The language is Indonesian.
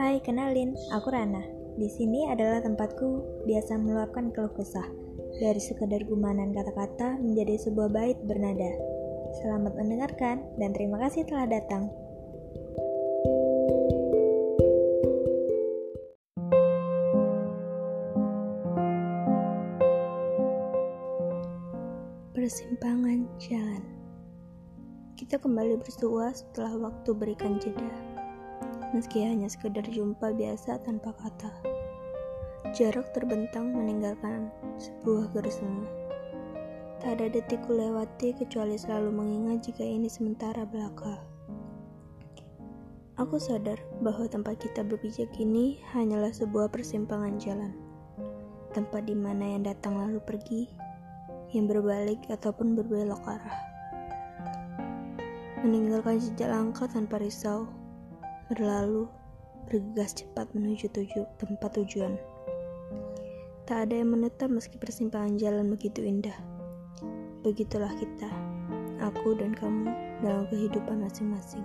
Hai, kenalin, aku Rana. Di sini adalah tempatku biasa meluapkan keluh kesah. Dari sekadar gumanan kata-kata menjadi sebuah bait bernada. Selamat mendengarkan dan terima kasih telah datang. Persimpangan jalan. Kita kembali bersua setelah waktu berikan jeda. Meski hanya sekedar jumpa biasa tanpa kata. Jarak terbentang meninggalkan sebuah garis Tak ada detik ku lewati kecuali selalu mengingat jika ini sementara belaka. Aku sadar bahwa tempat kita berpijak ini hanyalah sebuah persimpangan jalan. Tempat di mana yang datang lalu pergi, yang berbalik ataupun berbelok arah. Meninggalkan jejak langkah tanpa risau, berlalu, bergegas cepat menuju tuju, tempat tujuan. Tak ada yang menetap meski persimpangan jalan begitu indah. Begitulah kita, aku dan kamu dalam kehidupan masing-masing.